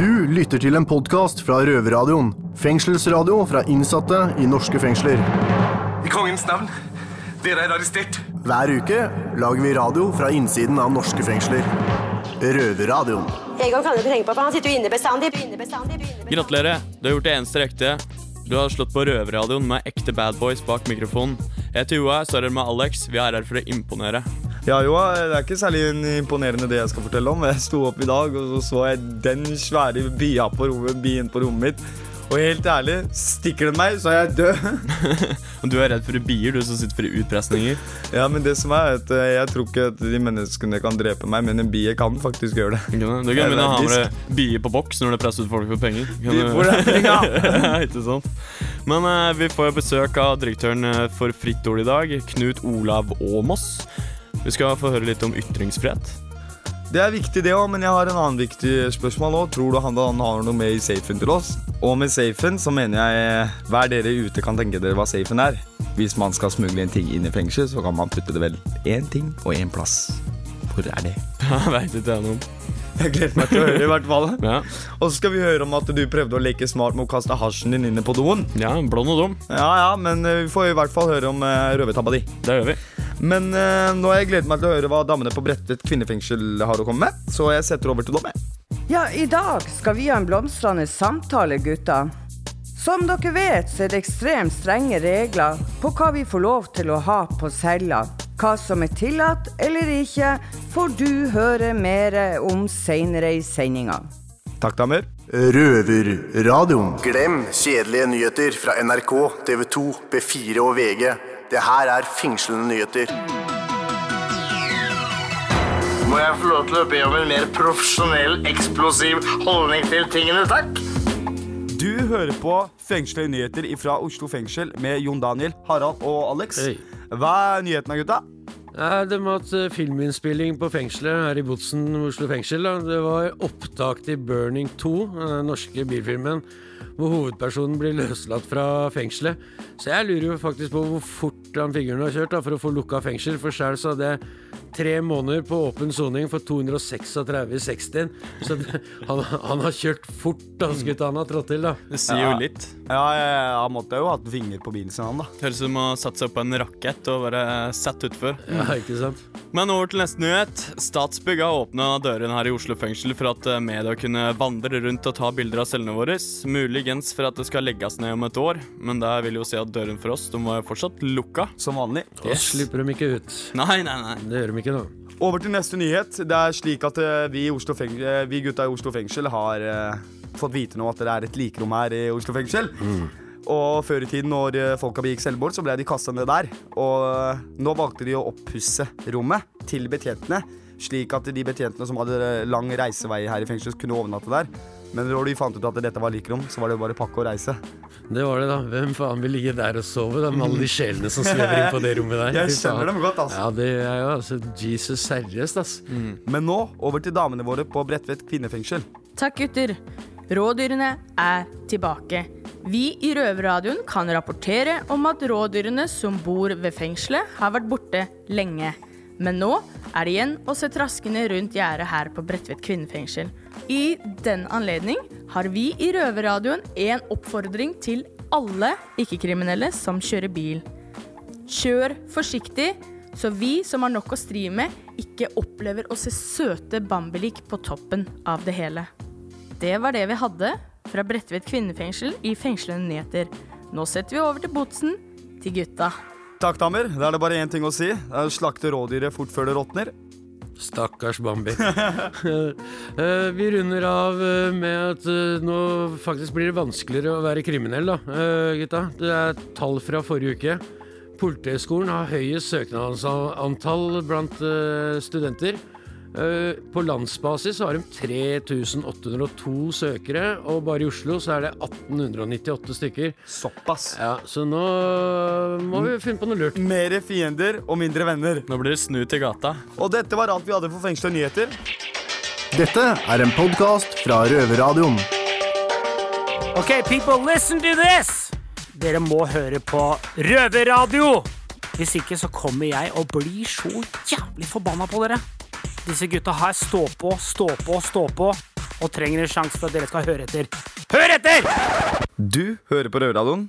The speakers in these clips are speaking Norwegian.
Du lytter til en podkast fra Røverradioen. Fengselsradio fra innsatte i norske fengsler. I kongens navn. Dere er arrestert. Hver uke lager vi radio fra innsiden av norske fengsler. Røverradioen. Egon kan du ikke tenke på, for han sitter jo inne bestandig. inne bestandig. Gratulerer. Du har gjort det eneste riktige. Du har slått på røverradioen med ekte bad boys bak mikrofonen. Jeg heter Joa, står her med Alex. Vi er her for å imponere. Ja, Joa, det er ikke særlig imponerende det jeg skal fortelle om. Jeg sto opp i dag, og så så jeg den svære bia på rommet, bien på rommet mitt. Og helt ærlig, stikker den meg, så er jeg død. Og du er redd for bier, du som sitter for utpresninger. Ja, men det som er at eh, Jeg tror ikke at de menneskene kan drepe meg, men en bie kan faktisk gjøre det. Du kan begynne å ha deg bier på boks når du presser ut folk for penger. Kan du- får det penga? Ja, ikke sant? Men uh, vi får besøk av direktøren eh, for Fritt Ord i dag, Knut Olav Åmås. Vi skal få høre litt om ytringsfrihet. Det er viktig, det òg, men jeg har en annen viktig spørsmål òg. Tror du han, han har noe med i safen til oss? Og med safen så mener jeg hver dere ute kan tenke dere hva safen er. Hvis man skal smugle en ting inn i fengsel, så kan man putte det vel én ting og én plass. Hvor er det? Jeg veit ikke jeg noe om. Jeg gleder meg til å høre, i hvert fall. Ja. Og så skal vi høre om at du prøvde å leke smart med å kaste hasjen din inne på doen. ja, blond og dum. Ja, ja, men eh, vi får i hvert fall høre om uh, røvertabba di. Det gjør vi. Men uh, nå har jeg gledet meg til å høre hva damene på Bredtvet kvinnefengsel har å komme med, så jeg setter over til dem. Ja, i dag skal vi ha en blomstrende samtale, gutta. Som dere vet, så er det ekstremt strenge regler på hva vi får lov til å ha på cella. Hva som er tillatt eller ikke, får du høre mer om seinere i sendinga. Takk, damer. Røverradioen. Glem kjedelige nyheter fra NRK, TV 2, B4 og VG. Det her er fengslende nyheter. Må jeg få lov til å be om en mer profesjonell, eksplosiv holdning til tingene, takk? Du hører på Fengslede nyheter fra Oslo fengsel med Jon Daniel, Harald og Alex. Hei. Hva er nyhetene, gutta? Nei, det har hatt eh, filminnspilling på fengselet her i Botsen, Oslo fengsel. Da. Det var opptak til 'Burning 2', den norske bilfilmen, hvor hovedpersonen blir løslatt fra fengselet. Så jeg lurer jo faktisk på hvor fort han figuren har kjørt da, for å få lukka fengsel. For sjæl så hadde jeg tre måneder på åpen soning for 236 i 60. Så han, han har kjørt fort, dansegutta han har trådt til, da. Det sier jo litt. Ja, jeg måtte jo hatt vinger på bilen sin, han da. Høres ut som å sette seg opp på en rakett og være satt utfor. Ja, ikke sant? Men over til neste nyhet. Statsbygg har åpna døren her i Oslo fengsel for at eh, media kunne vandre rundt og ta bilder av cellene våre. Muligens for at det skal legges ned om et år, men det vil jo si at døren for oss de var jo fortsatt lukka. Som vanlig. Da slipper de ikke ut. Nei, nei, nei. Det gjør de ikke nå. Over til neste nyhet. Det er slik at eh, vi, eh, vi gutta i Oslo fengsel har uh, fått vite nå at det er et likerom her i Oslo fengsel. Og før i tiden, når folka begikk selvmord, så ble de kasta ned der. Og nå valgte de å oppusse rommet til betjentene, slik at de betjentene som hadde lang reisevei her i fengsel, kunne overnatte der. Men når de fant ut at dette var likrom, så var det bare pakke og reise. Det var det, da. Hvem faen vil ligge der og sove, da, med alle de sjelene som svever inn på det rommet der? Jeg skjønner dem godt, altså. Ja, det er jo altså Jesus seriøst, ass. Men nå over til damene våre på Bredtvet kvinnefengsel. Takk, gutter. Rådyrene er tilbake. Vi i Røverradioen kan rapportere om at rådyrene som bor ved fengselet, har vært borte lenge. Men nå er det igjen å se traskene rundt gjerdet her på Bredtvet kvinnefengsel. I den anledning har vi i Røverradioen en oppfordring til alle ikke-kriminelle som kjører bil. Kjør forsiktig, så vi som har nok å stri med, ikke opplever å se søte bambilik på toppen av det hele. Det var det vi hadde fra Bredtvet kvinnefengsel i Fengslende nyheter. Nå setter vi over til Botsen, til gutta. Takk, damer. Da er det bare én ting å si. Å slakte rådyret fort før det råtner. Stakkars Bambi. Eh, vi runder av eh, med at eh, nå faktisk blir det vanskeligere å være kriminell, da, eh, gutta. Det er tall fra forrige uke. Politihøgskolen har høyest søknadsantall blant eh, studenter. Eh, På landsbasis har de 3802 søkere, og bare i Oslo så er det 1898 stykker. Såpass. Ja, Så nå må vi finne på noe lurt. Mere fiender og mindre venner. Nå blir det snu til gata. Og dette var alt vi hadde for Fengsla nyheter. Dette er en podkast fra Røverradioen. Ok, people, listen to this! Dere må høre på Røverradio! Hvis ikke så kommer jeg og blir så jævlig forbanna på dere. Disse gutta her står på, står på, står på. og trenger en sjanse for at dere skal høre etter. Hør etter! Du hører på Røverradioen.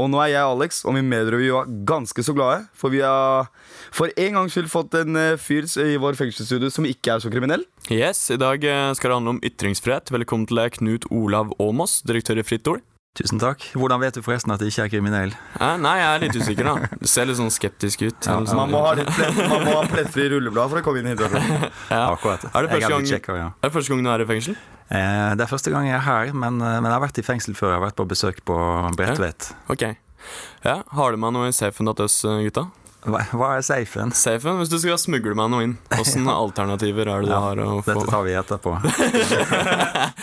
Og nå er jeg Alex og min medrevy ganske så glade, for vi har for en gangs skyld fått en eh, fyr i vår fengselsstudio som ikke er så kriminell. Yes, I dag eh, skal det handle om ytringsfrihet. Velkommen til deg, Knut Olav Åmås, direktør i Fritt Ord. Tusen takk. Hvordan vet du forresten at jeg ikke er kriminell? Eh, nei, jeg er litt usikker, da. Du ser litt sånn skeptisk ut. Ja, Sånn- man, må ha litt plett, man må ha plettfri rulleblad for å komme inn hit. Ja. Akkurat. Er det, er gang, blitt ja. er det første gang du er i fengsel? Eh, det er første gang jeg er her, men, eh, men jeg har vært i fengsel før. Jeg har vært på besøk på Bredtvet. Ok. Ja, Har du med noe i safen deres, gutta? Hva, hva er safen? Safen, Hvis du skal smugle meg noe inn, hvilke alternativer er det du Ja, har å få? Dette tar vi etterpå.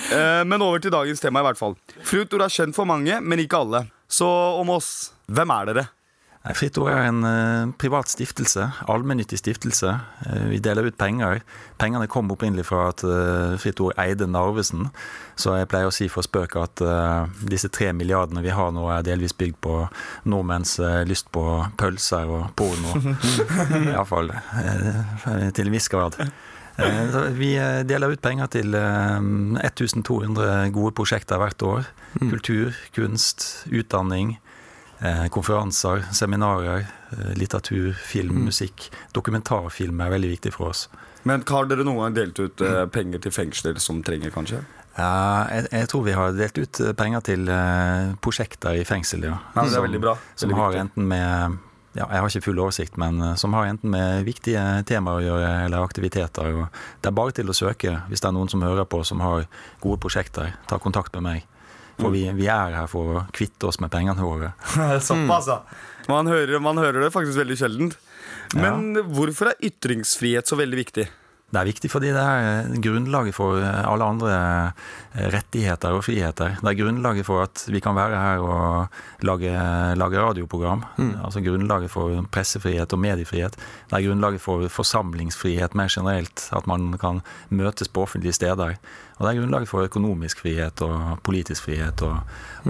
Eh, Men over til dagens tema, i hvert fall. Fruit Ord er kjent for mange, men ikke alle. Så om oss, hvem er dere? Fritt Ord er en eh, privat stiftelse, allmennyttig stiftelse. Eh, vi deler ut penger. Pengene kom opprinnelig fra at eh, Fritt Ord eide Narvesen. Så jeg pleier å si for spøk at disse tre milliardene vi har nå, er delvis bygd på nordmenns lyst på pølser og porno. Iallfall til en viss grad. Vi deler ut penger til eh, 1200 gode prosjekter hvert år. Kultur, kunst, utdanning. Eh, konferanser, seminarer, eh, litteratur, film, musikk. Dokumentarfilm er veldig viktig for oss. Men Har dere noen gang delt ut eh, penger til fengsler som trenger, kanskje? Ja, jeg, jeg tror vi har delt ut penger til prosjekter i fengsel, ja. Ja, det er veldig bra. Som Veldig har enten med ja, Jeg har ikke full oversikt, men som har enten med viktige temaer å gjøre eller aktiviteter. Det er bare til å søke hvis det er noen som hører på som har gode prosjekter. Ta kontakt med meg. Mm. For vi, vi er her for å kvitte oss med pengene våre. Såpass, da. Man hører, man hører det faktisk veldig sjeldent. Men hvorfor er ytringsfrihet så veldig viktig? Det er viktig fordi det er grunnlaget for alle andre eh, rettigheter og friheter. Det er grunnlaget for at vi kan være her og lage, lage radioprogram. Altså grunnlaget for pressefrihet og mediefrihet. Det er grunnlaget for forsamlingsfrihet mer generelt. At man kan møtes på offentlige steder. Og det er grunnlaget for økonomisk frihet og politisk frihet og,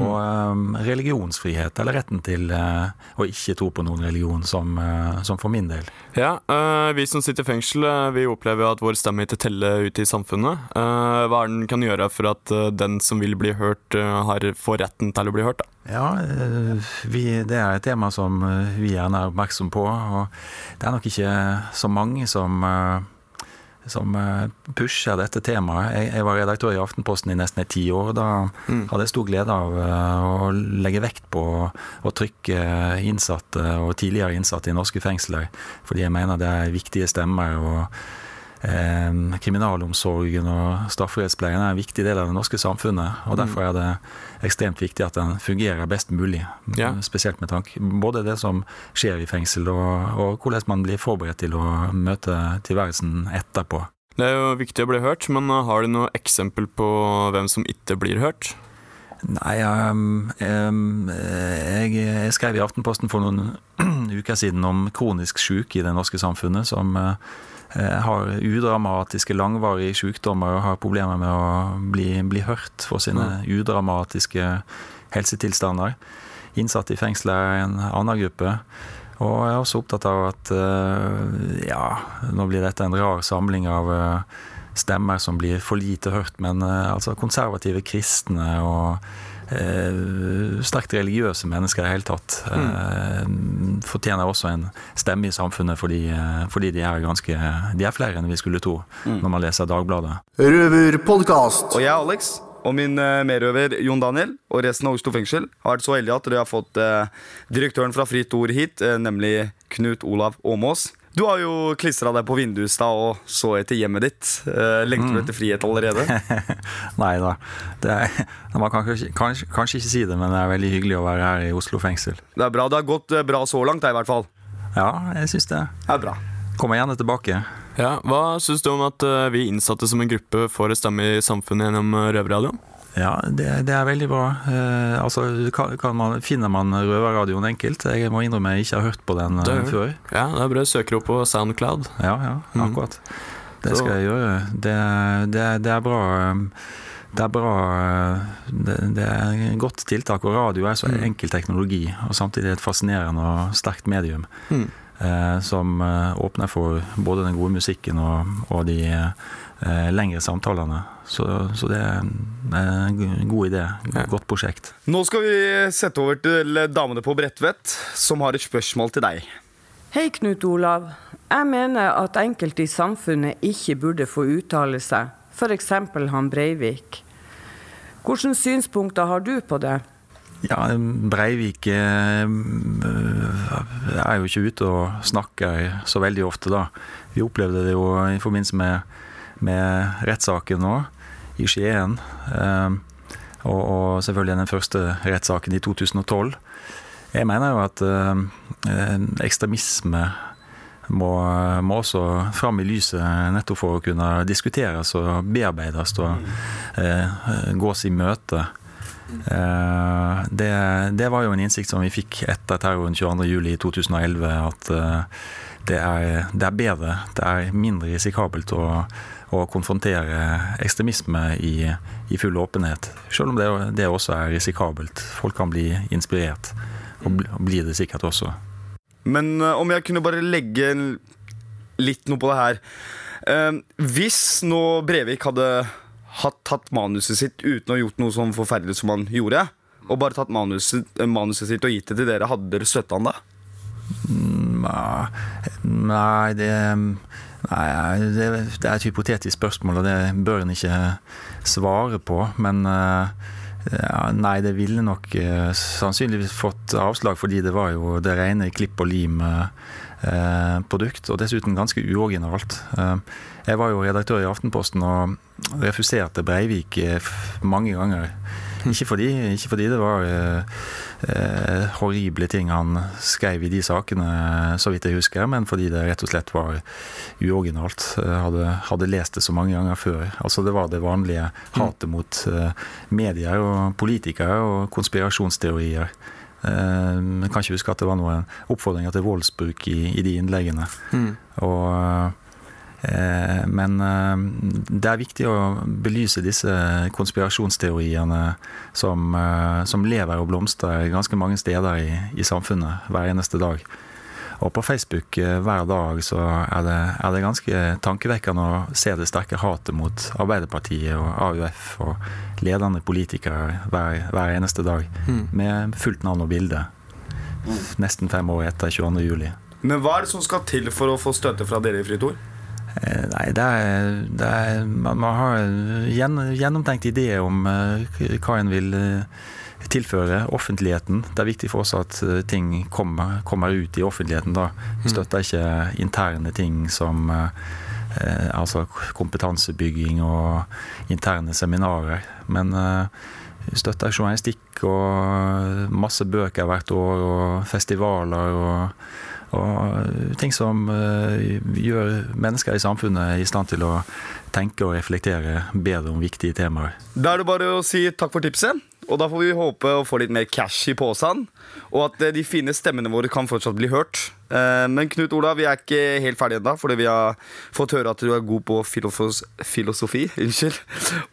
og um, religionsfrihet, eller retten til uh, å ikke tro på noen religion, som, uh, som for min del. Ja, uh, Vi som sitter i fengsel, vi opplever at vår stemme ikke teller ute i samfunnet. Hva er den kan gjøre for at den som vil bli hørt, har, får retten til å bli hørt? da? Ja, vi, det er et tema som vi gjerne er oppmerksom på. Og det er nok ikke så mange som, som eh, pusher dette temaet. Jeg, jeg var redaktør i Aftenposten i nesten ti år. Da hadde jeg stor glede av eh, å legge vekt på å trykke innsatte og tidligere innsatte i norske fengsler, fordi jeg mener det er viktige stemmer. og kriminalomsorgen og strafferettspleien er en viktig del av det norske samfunnet. og Derfor er det ekstremt viktig at den fungerer best mulig. Ja. Spesielt med tanke både det som skjer i fengsel, og, og hvordan man blir forberedt til å møte tilværelsen etterpå. Det er jo viktig å bli hørt, men har du noe eksempel på hvem som ikke blir hørt? Nei, um, um, jeg, jeg skrev i Aftenposten for noen uker siden om kronisk syke i det norske samfunnet, som uh, har udramatiske, langvarige sykdommer og har problemer med å bli, bli hørt for sine udramatiske helsetilstander. Innsatte i fengsel er en annen gruppe. Og jeg er også opptatt av at uh, ja, nå blir dette en rar samling av uh, stemmer som blir for lite hørt, men altså konservative kristne og sterkt religiøse mennesker i det hele tatt fortjener også en stemme i samfunnet fordi, fordi de er ganske De er flere enn vi skulle tro når man leser Dagbladet. Røverpodkast. Og jeg er Alex. Og min medrøver Jon Daniel og resten av Oslo fengsel har vært så heldige at de har fått eh, direktøren fra Fritt Ord hit, eh, nemlig Knut Olav Åmås. Du har jo klistra deg på Vindusstad og så etter hjemmet ditt. Eh, lengter du etter frihet allerede? Nei da. Det er, man kan kanskje, kanskje, kanskje ikke si det, men det er veldig hyggelig å være her i Oslo fengsel. Det er bra. Det har gått eh, bra så langt, i hvert fall. Ja, jeg syns det. Det er bra. Kommer gjerne tilbake. Ja, Hva syns du om at eh, vi innsatte som en gruppe får en stemme i samfunnet gjennom Røverradioen? Ja, det, det er veldig bra. Eh, altså, kan, kan man, Finner man Røverradioen enkelt? Jeg må innrømme jeg ikke har hørt på den Det eh, før. Ja, det er bra. Søker opp på Soundcloud. Ja, ja, akkurat. Det Så- skal jeg gjøre. Det, det, det er bra um, det er bra uh, det, det er et godt tiltak, og radio er så enkel teknologi, og samtidig et fascinerende og sterkt medium. Mm. som åpner for både den gode musikken og, og de lengre samtalene. Så, så, det er en god idé. Godt prosjekt. Nå skal vi sette over til damene på Bredtvet, som har et spørsmål til deg. Hei, Knut Olav. Jeg mener at enkelte i samfunnet ikke burde få uttale seg, f.eks. han Breivik. Hvilke synspunkter har du på det? Ja, Breivik eh, er jo ikke ute og snakker så veldig ofte, da. Vi opplevde det jo i forbindelse med, med rettssaken nå, i Skien. Eh, og, og, selvfølgelig den første rettssaken i 2012. Jeg mener jo at eh, ekstremisme må, må, også fram i lyset nettopp for å kunne diskuteres og bearbeides og eh, gås i møte. Eh, det, det, var jo en innsikt som vi fikk etter terroren 22.07.2011, at eh, det, er, det, er, bedre, det er mindre risikabelt å, å konfrontere ekstremisme i, i, full åpenhet. Selv om det, det også er risikabelt. Folk kan bli inspirert, og blir det sikkert også. Men uh, om jeg kunne bare legge litt noe på det her. Uh, hvis nå Brevik hadde hatt tatt manuset sitt uten å ha gjort noe sånn forferdelig som han gjorde, og bare tatt manuset, eh, manuset sitt og gitt det til dere, hadde dere støtta han da? Mm, nei, det Nei, det, det, er et hypotetisk spørsmål, og det bør en ikke svare på. Men ja, nei, det ville nok eh, sannsynligvis fått avslag, fordi det var jo det rene klipp og lim-produkt. Eh, og dessuten ganske uoriginalt. Eh, jeg var jo redaktør i Aftenposten og refuserte Breivik eh, mange ganger. Ikke fordi, ikke fordi det var eh, eh, horrible ting han skrev i de sakene, så vidt jeg husker, men fordi det rett og slett var uoriginalt. Hadde, hadde lest det så mange ganger før. Altså Det var det vanlige hatet mot eh, medier og politikere og konspirasjonsteorier. Eh, kan ikke huske at det var noen oppfordringer til voldsbruk i, i de innleggene. Mm. Og Eh, men eh, det er viktig å belyse disse konspirasjonsteoriene som, eh, som lever og blomstrer ganske mange steder i, i, samfunnet hver eneste dag. Og på Facebook hver dag så er det, er det ganske tankevekkende å se det sterke hatet mot Arbeiderpartiet og AUF og ledende politikere hver, hver eneste dag. Mm. Med fullt navn og bilde. Nesten fem år etter 22.07. Men hva er det som skal til for å få støtte fra dere i Fritt Ord? Eh, nei, det er, det er, man, har en gjennomtenkt idé om uh, hva en vil uh, tilføre offentligheten. Det er viktig for oss at ting kommer, kommer, ut i offentligheten. da. Vi mm. støtter ikke interne ting som altså kompetansebygging og interne seminarer. Men vi støtter journalistikk og masse bøker hvert år og festivaler og og ting som eh, gjør mennesker i samfunnet i stand til å tenke og reflektere bedre om viktige temaer. Da er det bare å si takk for tipset. Og da får vi håpe å få litt mer cash i posen. Og at eh, de fine stemmene våre kan fortsatt bli hørt. Eh, men Knut Olav, vi er ikke helt ferdige ennå, fordi vi har fått høre at du er god på filofos filosofi. Unnskyld.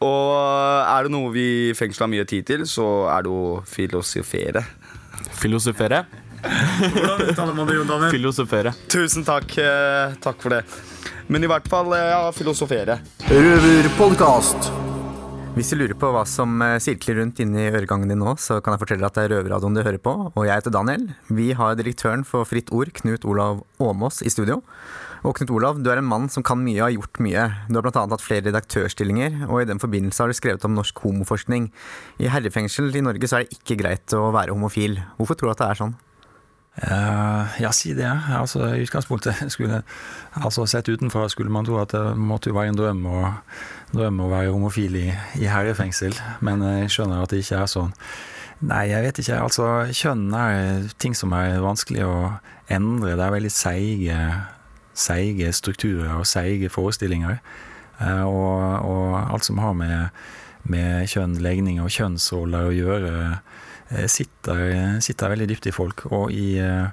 Og er det noe vi i mye tid til, så er det å filosofere. Filosofere? Hvordan uttaler man det, Jon Daniel? Filosofere. Tusen takk. Eh, takk for det. Men i hvert fall, eh, ja, filosofere. Røverpodkast. Hvis du lurer på hva som eh, sirkler rundt inni øregangen din nå, så kan jeg fortelle at det er Røverradioen du hører på, og jeg heter Daniel. Vi har direktøren for Fritt Ord, Knut Olav Åmås, i studio. Og Knut Olav, du er en mann som kan mye og har gjort mye. Du har bl.a. hatt flere redaktørstillinger, og i den forbindelse har du skrevet om norsk homoforskning. I herrefengsel i Norge så er det ikke greit å være homofil. Hvorfor tror du at det er sånn? Uh, ja, si det. Altså, I utgangspunktet skulle altså Sett utenfra skulle man tro at det måtte jo være en drøm å, drøm å være homofil i, i herrefengsel, men jeg skjønner at det ikke er sånn. Nei, jeg vet ikke. Altså, kjønn er ting som er vanskelig å endre. Det er veldig seige, seige strukturer og seige forestillinger. Uh, og, og, alt som har med, med kjønn, legning og kjønnsroller å gjøre sitter, sitter, veldig dypt i folk. Og i, eh,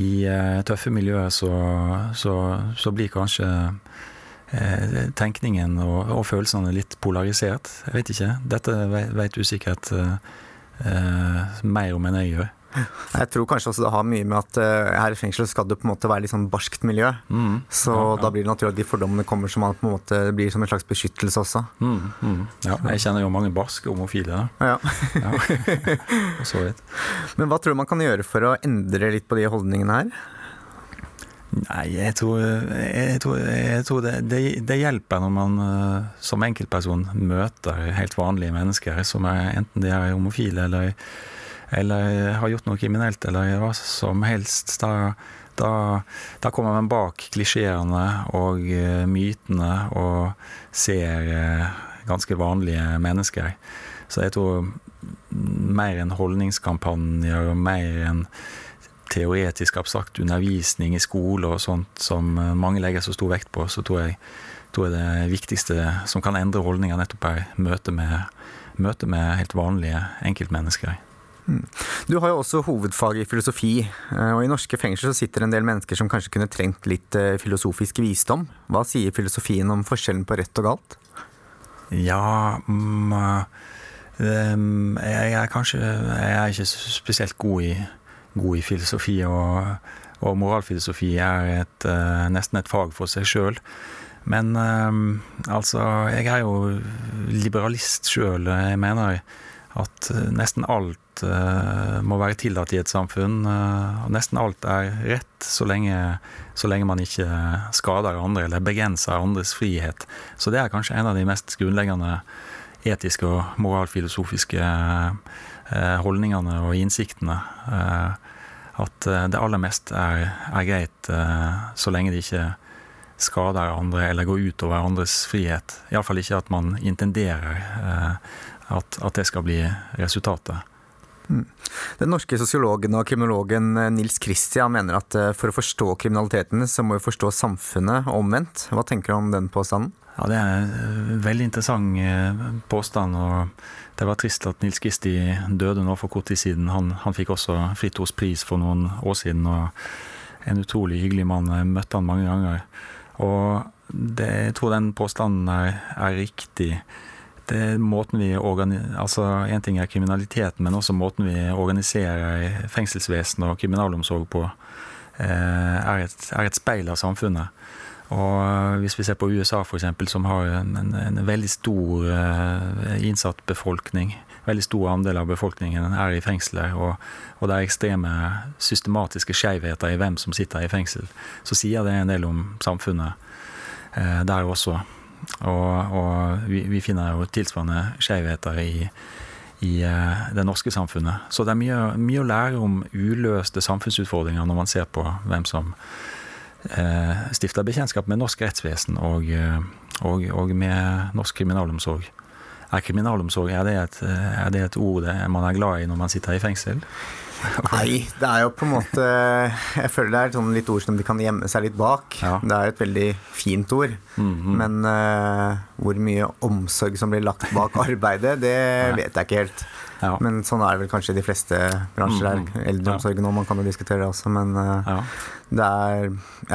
i eh, tøffe miljøer så, så, så, blir kanskje tenkningen og, og, følelsene litt polarisert. Jeg vet ikke. Dette vet du sikkert mer om enn jeg gjør. Jeg tror kanskje også det har mye med at uh, her i fengselet skal det på en måte være litt sånn barskt miljø. Mm. Så ja, ja. da blir det naturlig at de fordommene kommer som man på en måte blir som en slags beskyttelse også. Mm, mm. Ja, jeg kjenner jo mange barske homofile. Da. Ja. så. Men hva tror du man kan gjøre for å endre litt på de holdningene her? Nei, jeg tror, jeg tror, jeg tror det, det, det, hjelper når man uh, som enkeltperson møter helt vanlige mennesker, som er enten de er homofile eller eller har gjort noe kriminelt, eller hva som helst. Da, da, da kommer man bak klisjeene og uh, mytene og ser uh, ganske vanlige mennesker. Så jeg tror mer enn holdningskampanjer og mer enn teoretisk abstrakt undervisning i skole og sånt som eh, mange legger så stor vekt på, så tror jeg, tror jeg det viktigste som kan endre holdninger, nettopp er møte med, møte med helt vanlige enkeltmennesker. Mm. Du har jo også hovedfag i filosofi, eh, og i norske fengsler så sitter en del mennesker som kanskje kunne trengt litt eh, filosofisk visdom. Hva sier filosofien om forskjellen på rett og galt? Ja um, jeg er kanskje Jeg er ikke spesielt god i, god i filosofi, og, og, moralfilosofi er et, nesten et fag for seg sjøl. Men um, altså, jeg er jo liberalist sjøl. Jeg mener at nesten alt uh, må være tillatt i et samfunn. Uh, nesten alt er rett, så lenge, så lenge, man ikke skader andre eller begrenser andres frihet. Så det er kanskje en av de mest grunnleggende etiske og moralfilosofiske uh, holdningene og innsiktene. at det aller meste er, er greit så lenge det ikke skader andre eller går utover andres frihet. Iallfall ikke at man intenderer at, at det skal bli resultatet. Mm. Den norske sosiologen og kriminologen eh, Nils Christian mener at eh, for å forstå kriminaliteten, så må vi forstå samfunnet omvendt. Hva tenker du om den påstanden? Ja, Det er en eh, veldig interessant påstand. og Det var trist at Nils Kristi døde nå for kort tid siden. Han, han fikk også Fritt Ords pris for noen år siden. og En utrolig hyggelig mann. Jeg møtte han mange ganger. Og det, jeg tror den påstanden er, er riktig det er måten vi altså En ting er kriminaliteten, men også måten vi organiserer fengselsvesen og kriminalomsorg på, eh, er et, er et speil av samfunnet. Og Hvis vi ser på USA, f.eks., som har en, en, en, veldig stor uh, innsatt befolkning, veldig stor andel av befolkningen er i fengsler, og, og det er ekstreme systematiske skjevheter i hvem som sitter i fengsel, så sier det en del om samfunnet uh, der også. Og, og vi, vi, finner jo tilsvarende skjevheter i, i uh, det norske samfunnet. Så det er mye, mye, å lære om uløste samfunnsutfordringer når man ser på hvem som eh, stifter bekjentskap med norsk rettsvesen og, uh, og, og, med norsk kriminalomsorg. Er kriminalomsorg er det, et, er det et ord man er glad i når man sitter i fengsel? Nei, det er jo på en måte Jeg føler det er sånn litt ord som de kan gjemme seg litt bak. Ja. Det er et veldig fint ord. Mm -hmm. Men uh, hvor mye omsorg som blir lagt bak arbeidet, det ja. vet jeg ikke helt. Ja. Men sånn er det vel kanskje i de fleste bransjer. Mm -hmm. Eldreomsorgen òg, man kan jo diskutere det også. Men uh, det, er,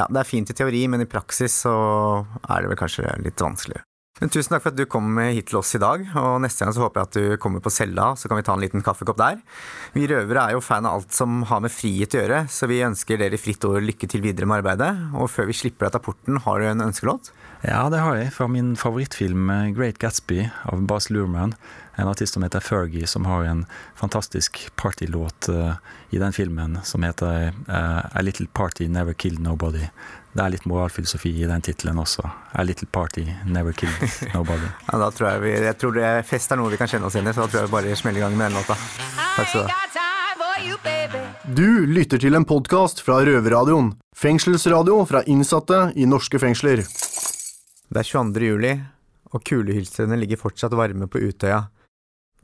det er fint i teori, men i praksis så er det vel kanskje litt vanskelig. Men tusen takk for at du kom hit til oss i dag. og Neste gang så håper jeg at du kommer på cella, så kan vi ta en liten kaffekopp der. Vi røvere er jo fan av alt som har med frihet å gjøre, så vi ønsker dere fritt ord lykke til videre med arbeidet. Og før vi slipper deg av porten, har du en ønskelåt? Ja, det har jeg. Fra min favorittfilm eh, Great Gatsby av Bas Lurman. En artist som heter Fergie, som har en fantastisk partylåt uh, i den filmen som heter uh, A Little Party Never Killed Nobody. Det er litt moralfilosofi i den tittelen også. A little party never killed nobody. ja, da tror jeg, vi, jeg tror det fest er noe vi kan kjenne oss igjen i, så da tror jeg vi bare smeller i gang med den låta. Takk skal du ha. Du lytter til en podkast fra Røverradioen. Fengselsradio fra innsatte i norske fengsler. Det er 22. juli, og kulehylstrene ligger fortsatt varme på Utøya.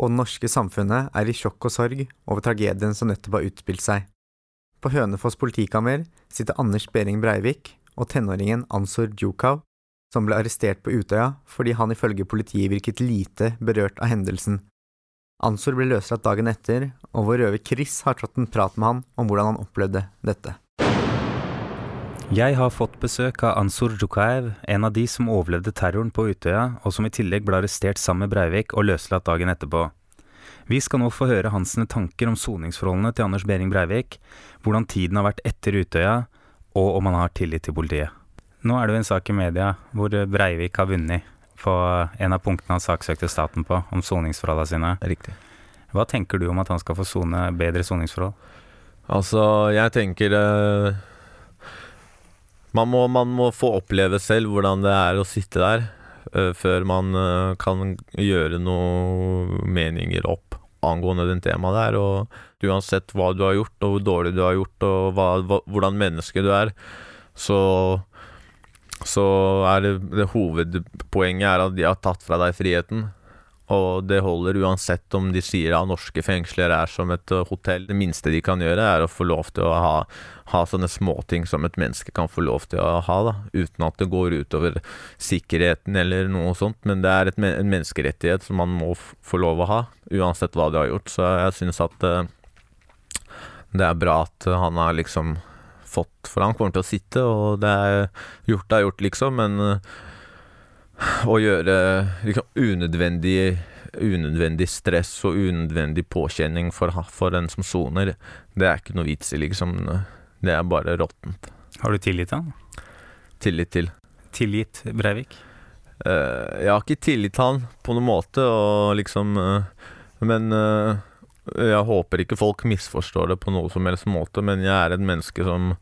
Og det norske samfunnet er i sjokk og sorg over tragedien som nettopp har utspilt seg. På Hønefoss politikammer sitter Anders Behring Breivik og tenåringen Ansor Djukov, som ble arrestert på Utøya fordi han ifølge politiet virket lite berørt av hendelsen. Ansor ble løslatt dagen etter, og vår røver Chris har tatt en prat med han om hvordan han opplevde dette. Jeg har fått besøk av Ansor Djukaev, en av de som overlevde terroren på Utøya, og som i tillegg ble arrestert sammen med Breivik og løslatt dagen etterpå. Vi skal nå få høre hans tanker om soningsforholdene til Anders Behring Breivik, hvordan tiden har vært etter Utøya, og om han har tillit til politiet. Nå er det jo en sak i media hvor Breivik har vunnet på en av punktene han saksøkte staten på, om soningsforholdene sine. Riktig. Hva tenker du om at han skal få sone bedre soningsforhold? Altså, jeg tenker eh, man, må, man må få oppleve selv hvordan det er å sitte der, eh, før man eh, kan gjøre noen meninger opp angående den temaet der. Og uansett hva du har gjort, og hvor dårlig du har gjort, og hva, hva, hvordan menneske du er, så så er det, det hovedpoenget er at de har tatt fra deg friheten. Og det holder uansett om de sier at norske fengsler er som et uh, hotell. Det minste de kan gjøre, er å få lov til å ha, ha sånne småting som et menneske kan få lov til å ha, da, uten at det går utover sikkerheten eller noe sånt. Men det er et, en menneskerettighet som man må få lov å ha, uansett hva de har gjort. Så jeg syns at uh, det er bra at han har liksom fått For han kommer til å sitte, og det er gjort er gjort, liksom, men uh, å gjøre liksom, unødvendig, unødvendig stress og unødvendig påkjenning for, for den som soner, det er ikke noe vits i, liksom. Det er bare råttent. Har du tillit til han? Tillit til? Tilgitt Breivik? Uh, jeg har ikke tillit til han på noen måte, og liksom uh, Men uh, jeg håper ikke folk misforstår det på noen som helst måte, men jeg er et menneske som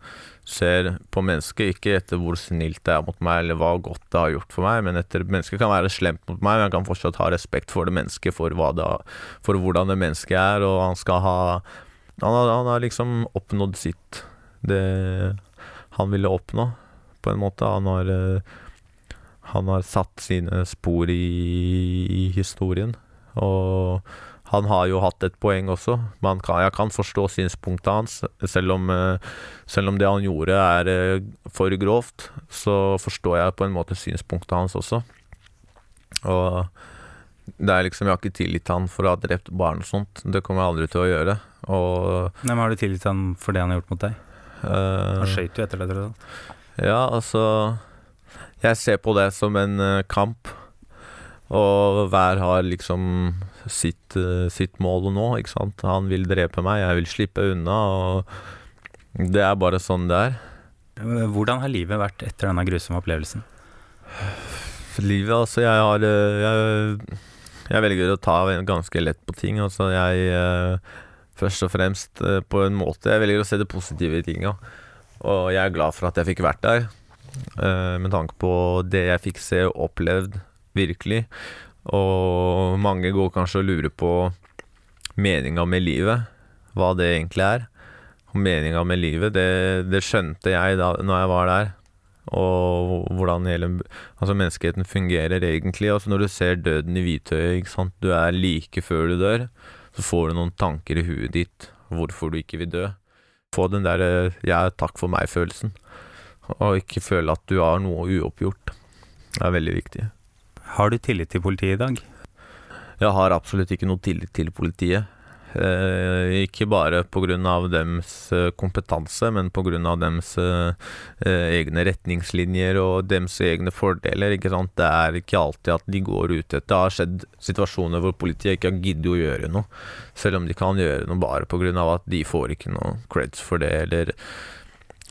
ser på mennesket, ikke etter hvor snilt det er mot meg, eller hva godt det har gjort for meg, men etter mennesket kan være slemt mot meg, men jeg kan fortsatt ha respekt for det mennesket, for, det, for hvordan det mennesket er, og han skal ha Han han har liksom oppnådd sitt, det han ville oppnå, på en måte. Han har Han har satt sine spor i, i historien, og han har jo hatt et poeng også. Kan, jeg kan forstå synspunktet hans. Selv om, selv om, det han gjorde er for grovt, så forstår jeg på en måte synspunktet hans også. Og det er liksom, Jeg har ikke tillit til han for å ha drept barn og sånt. Det kommer jeg aldri til å gjøre. Og, Nei, men Har du tillit til han for det han har gjort mot deg? Uh, han skøyt jo etter deg, tror jeg. Ja, altså Jeg ser på det som en kamp. Og hver har liksom sitt, uh, sitt mål nå, ikke sant. Han vil drepe meg, jeg vil slippe unna, og det er bare sånn det er. Hvordan har livet vært etter denne grusomme opplevelsen? Livet, altså, jeg har Jeg, jeg velger å ta ganske lett på ting. Altså, jeg Først og fremst på en måte Jeg velger å se det positive i tinga. Og jeg er glad for at jeg fikk vært der, med tanke på det jeg fikk se og opplevd virkelig. Og mange går kanskje og lurer på meninga med livet, hva det egentlig er. Og meninga med livet, det, det, skjønte jeg da når jeg var der. Og hvordan hele altså menneskeheten fungerer egentlig. Altså når du ser døden i hvitøyet. Du er like før du dør. Så får du noen tanker i huet ditt hvorfor du ikke vil dø. Få den der 'jeg er takk for meg'-følelsen. Og ikke føle at du har noe uoppgjort. Det er veldig viktig. Har du tillit til politiet i dag? Jeg har absolutt ikke noe tillit til politiet. Eh, ikke bare pga. deres kompetanse, men pga. deres eh, egne retningslinjer og deres egne fordeler. Det er ikke alltid at de går ut etter. Det har skjedd situasjoner hvor politiet ikke har giddet å gjøre noe, selv om de kan gjøre noe bare pga. at de får ikke noe creds for det, eller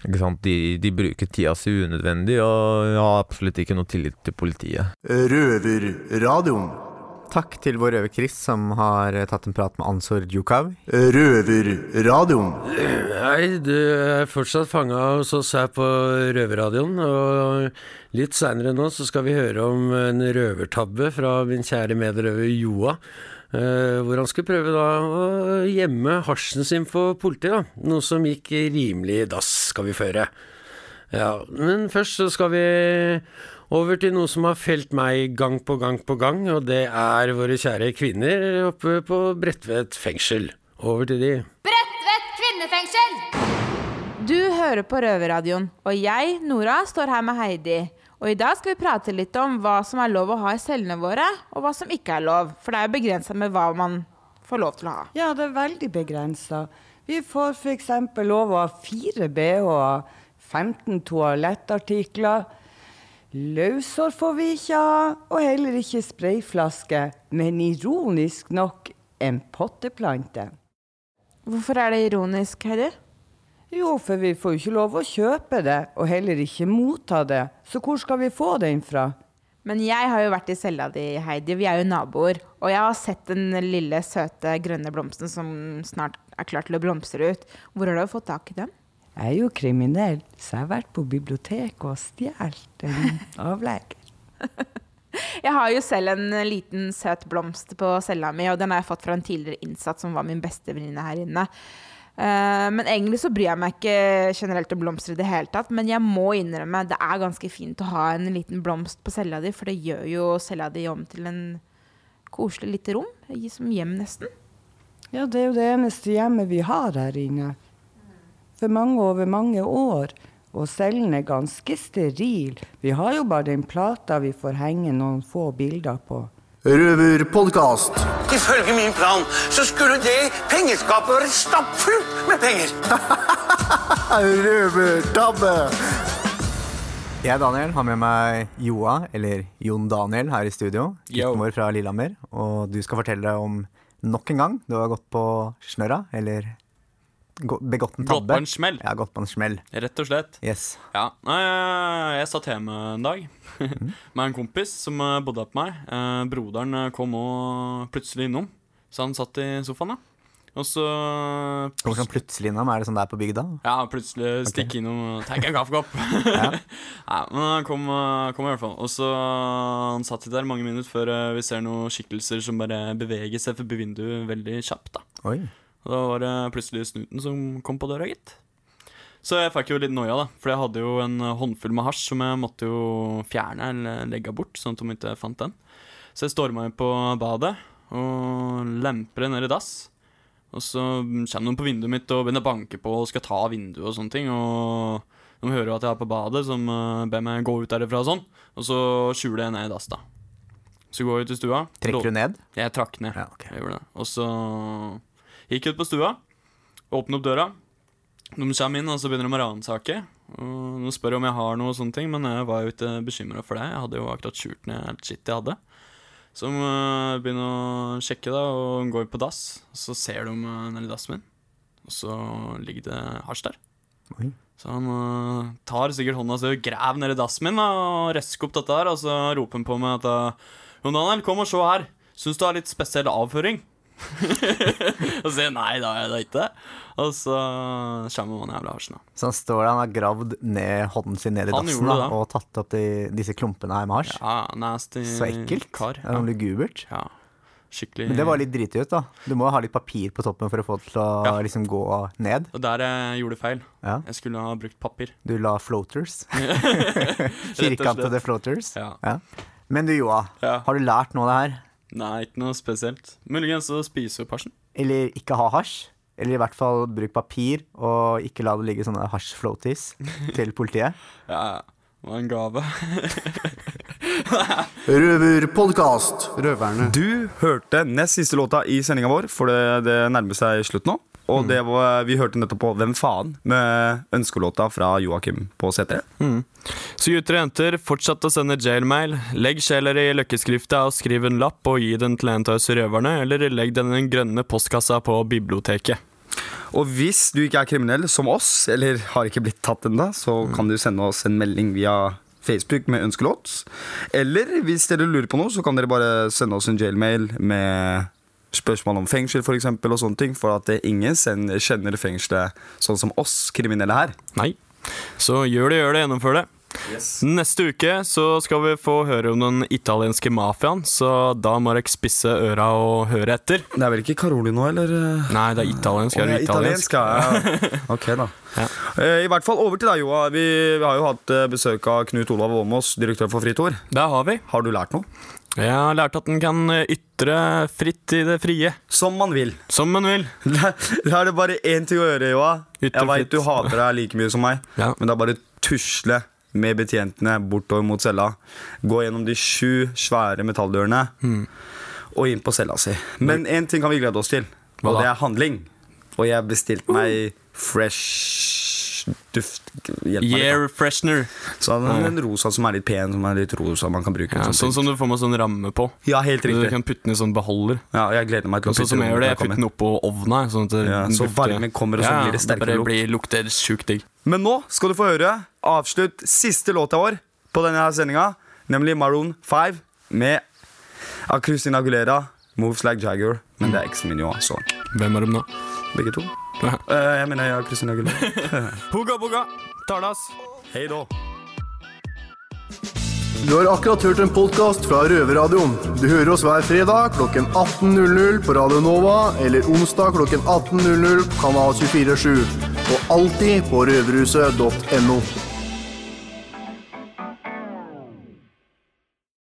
de, de, bruker tida si unødvendig, og jeg har absolutt ikke noe tillit til politiet. Røverradioen. Takk til vår røver Chris, som har tatt en prat med Ansor Djukav. Røverradioen. Hei, du er fortsatt fanga hos oss her på Røverradioen. Og litt seinere nå så skal vi høre om en røvertabbe fra min kjære medrøver Joa. Uh, hvor han skulle prøve da å gjemme hasjen sin for politiet, da. Noe som gikk rimelig dass, skal vi føre. Ja, men først så skal vi over til noe som har felt meg gang på gang på gang, og det er våre kjære kvinner oppe på Bredtvet fengsel. Over til de. Bredtvet kvinnefengsel! Du hører på Røverradioen, og jeg, Nora, står her med Heidi. Og i dag skal vi prate litt om hva som er lov å ha i cellene våre, og hva som ikke er lov. For det er jo begrensa med hva man får lov til å ha. Ja, det er veldig begrensa. Vi får f.eks. lov å ha fire bh-er, 15 toalettartikler. Løshår får vi ikke ha, og heller ikke sprayflaske. Men ironisk nok en potteplante. Hvorfor er det ironisk, Heidi? Jo, for vi får jo ikke lov å kjøpe det, og heller ikke motta det. Så hvor skal vi få den fra? Men jeg har jo vært i cella di, Heidi. Vi er jo naboer. Og jeg har sett den lille, søte, grønne blomsten som snart er klar til å blomstre ut. Hvor har du fått tak i den? Jeg er jo kriminell, så jeg har vært på biblioteket og stjålet en avlegger. Jeg har jo selv en liten søt blomst på cella mi, og den har jeg fått fra en tidligere innsatt som var min beste venninne her inne. Eh, men egentlig så bryr jeg meg ikke generelt om blomster i det hele tatt. Men jeg må innrømme det er ganske fint å ha en liten blomst på cella di, for det gjør jo cella di om til en koselig lite rom. Som hjem, nesten. Ja, det er jo det eneste hjemmet vi har her inne. For mange over mange år. Og cellen er ganske steril. Vi har jo bare den plata vi får henge noen få bilder på. Røverpodkast. Ifølge min plan så skulle det pengeskapet være stappfullt med penger. Røvertabbe. Jeg Daniel har med meg Joa, eller Jon Daniel, her i studio. Gutten vår fra Lillehammer. Og du skal fortelle om nok en gang du har gått på snørra, eller begått en tabbe. Gått på en smell. Ja, gått på en smell. Rett og slett. Yes. Ja. Jeg satt hjemme en dag med en kompis som eh, bodde på meg. Eh, broderen eh, kom òg plutselig innom, så han satt i sofaen, da. Og så Kommer han plutselig innom. Er det sånn det er på bygda? Ja, plutselig stikke innom og tenke en kaffekopp. Ja. Nei, men han kom, eh, kom i hvert fall. Og så Han satt der mange minutter før eh, vi ser noen skikkelser som bare beveger seg forbi vinduet veldig kjapt. da Oi. Og da var det plutselig snuten som kom på døra, gitt. Så jeg fikk jo litt noia, da. For jeg hadde jo en håndfull med hasj som jeg måtte jo fjerne eller legge bort, sånn at de ikke fant den. Så jeg storma inn på badet og lemper det ned i dass. Og så kommer de på vinduet mitt og begynner å banke på og skal ta vinduet og sånne ting. Og de hører jo at jeg er på badet, som eh, ber meg gå ut derifra og sånn. Og så skjuler jeg ned i dass, da. Så går jeg ut i stua. Trekker du ned? Jeg trakk ned. Jeg gjorde det. Og så gikk ut på stua, åpner opp døra. De kommer inn og så begynner de å ransake. De spør om jeg har noe og sånne ting, men jeg var jo ikke bekymra for det. Jeg hadde jo akkurat skjult ned alt shit jeg hadde. Så de eh, begynner å sjekke, da, og går på dass. Så ser de uh, nedi dassen min, og så ligger det hasj der. Oi. Så han uh, tar sikkert hånda si og graver nedi dassen min da, og røsker opp dette her, og så roper han på meg at Jon Daniel, kom og se her. Syns du har litt spesiell avføring? og så sier jeg nei, da er det ikke det. Og så kommer han jævla hasjen, da. Så han står der, han har gravd ned hånden sin ned i Han dassen da, og tatt opp de, disse klumpene her med hasj. Ja, nasty Så ekkelt. kar. Noe lugubert. Ja, skikkelig Men det var litt dritig ut, da. Du må ha litt papir på toppen for å få det til å Ja. liksom gå ned. Og der jeg gjorde feil. Ja. Jeg skulle ha brukt papir. Du la floaters. Firkantede floaters. Ja. Men du Joa, har du lært noe av det her? Nei, ikke noe spesielt. Muligens å spise opp hasjen. Eller ikke ha hasj? Eller i hvert fall bruk papir, og ikke la det ligge sånne hasj-floaties til politiet? Ja, det var en gave. Røverpodkast. Røverne. Du hørte nest siste låta i sendinga vår, for det, det nærmer seg slutt nå. Mm. Og det var, vi hørte nettopp på Hvem faen? med ønskelåta fra Joakim på C3. Mm. Så gutter og jenter, fortsett å sende jailmail. Legg sjeler i løkkeskrifta og skriv en lapp og gi den til en av oss røverne, eller legg den i den grønne postkassa på biblioteket. Og hvis du ikke er kriminell som oss, eller har ikke blitt tatt ennå, så Mm. kan du sende oss en melding via Facebook med ønskelåt. Eller hvis dere lurer på noe, så kan dere bare sende oss en jailmail med spørsmål om fengsel for eksempel, og sånne ting. For at ingen kjenner fengselet sånn som oss kriminelle her. Nei. Så gjør det, gjør det, gjennomfør det. Neste uke så skal vi få høre om den italienske mafiaen, så da må dere spisse øra og høre etter. Det er vel ikke Karoli nå, eller? Nei, det er italiensk. Er det italiensk? italiensk, ja. Ok, da. Ja. I hvert fall over til deg, Joa. Vi, har jo hatt eh, besøk av Knut Olav Åmås, direktør for Fritt Ord. Det har vi. Har du lært noe? Jeg har lært at den kan ytre fritt i det frie. Som man vil. Som man vil. Da er det bare én ting å gjøre, Joa. Jeg veit du hater deg like mye som meg, men det er bare tusle med betjentene bortover mot cella. Gå gjennom de sju svære metalldørene Mm. og inn på cella si. Men én ting kan vi glede oss til, og det er handling. Og jeg bestilte meg fresh duft. Year freshener. Så han en rosa som er litt pen, som er litt rosa man kan bruke. Ja, som sånn som du får med sånn ramme på. Ja, helt riktig Du kan putte den i sånn beholder. Ja, jeg gleder meg til å Sånn som putte jeg den gjør det. Jeg putter den oppå ovna. Sånn at Ja, så lukter- varmen kommer, og så Ja, blir det sterkere lukt. blir, lukter sjukt digg. Men nå skal du få høre avslutt siste låta vår på denne her sendinga, nemlig Maroon 5 med Acrustin Agulera, Moves Like Jagger. Men det er eksen min jo. Hvem er de nå? Begge to. Eh, jeg mener jeg har Christina Aguilera. Pugga, pugga. Talas. Hei da. Du har akkurat hørt en podkast fra Røverradioen. Du hører oss hver fredag klokken 18.00 på Radio Nova eller onsdag klokken 18.00 på Kanal 247. Og alltid på røverhuset.no.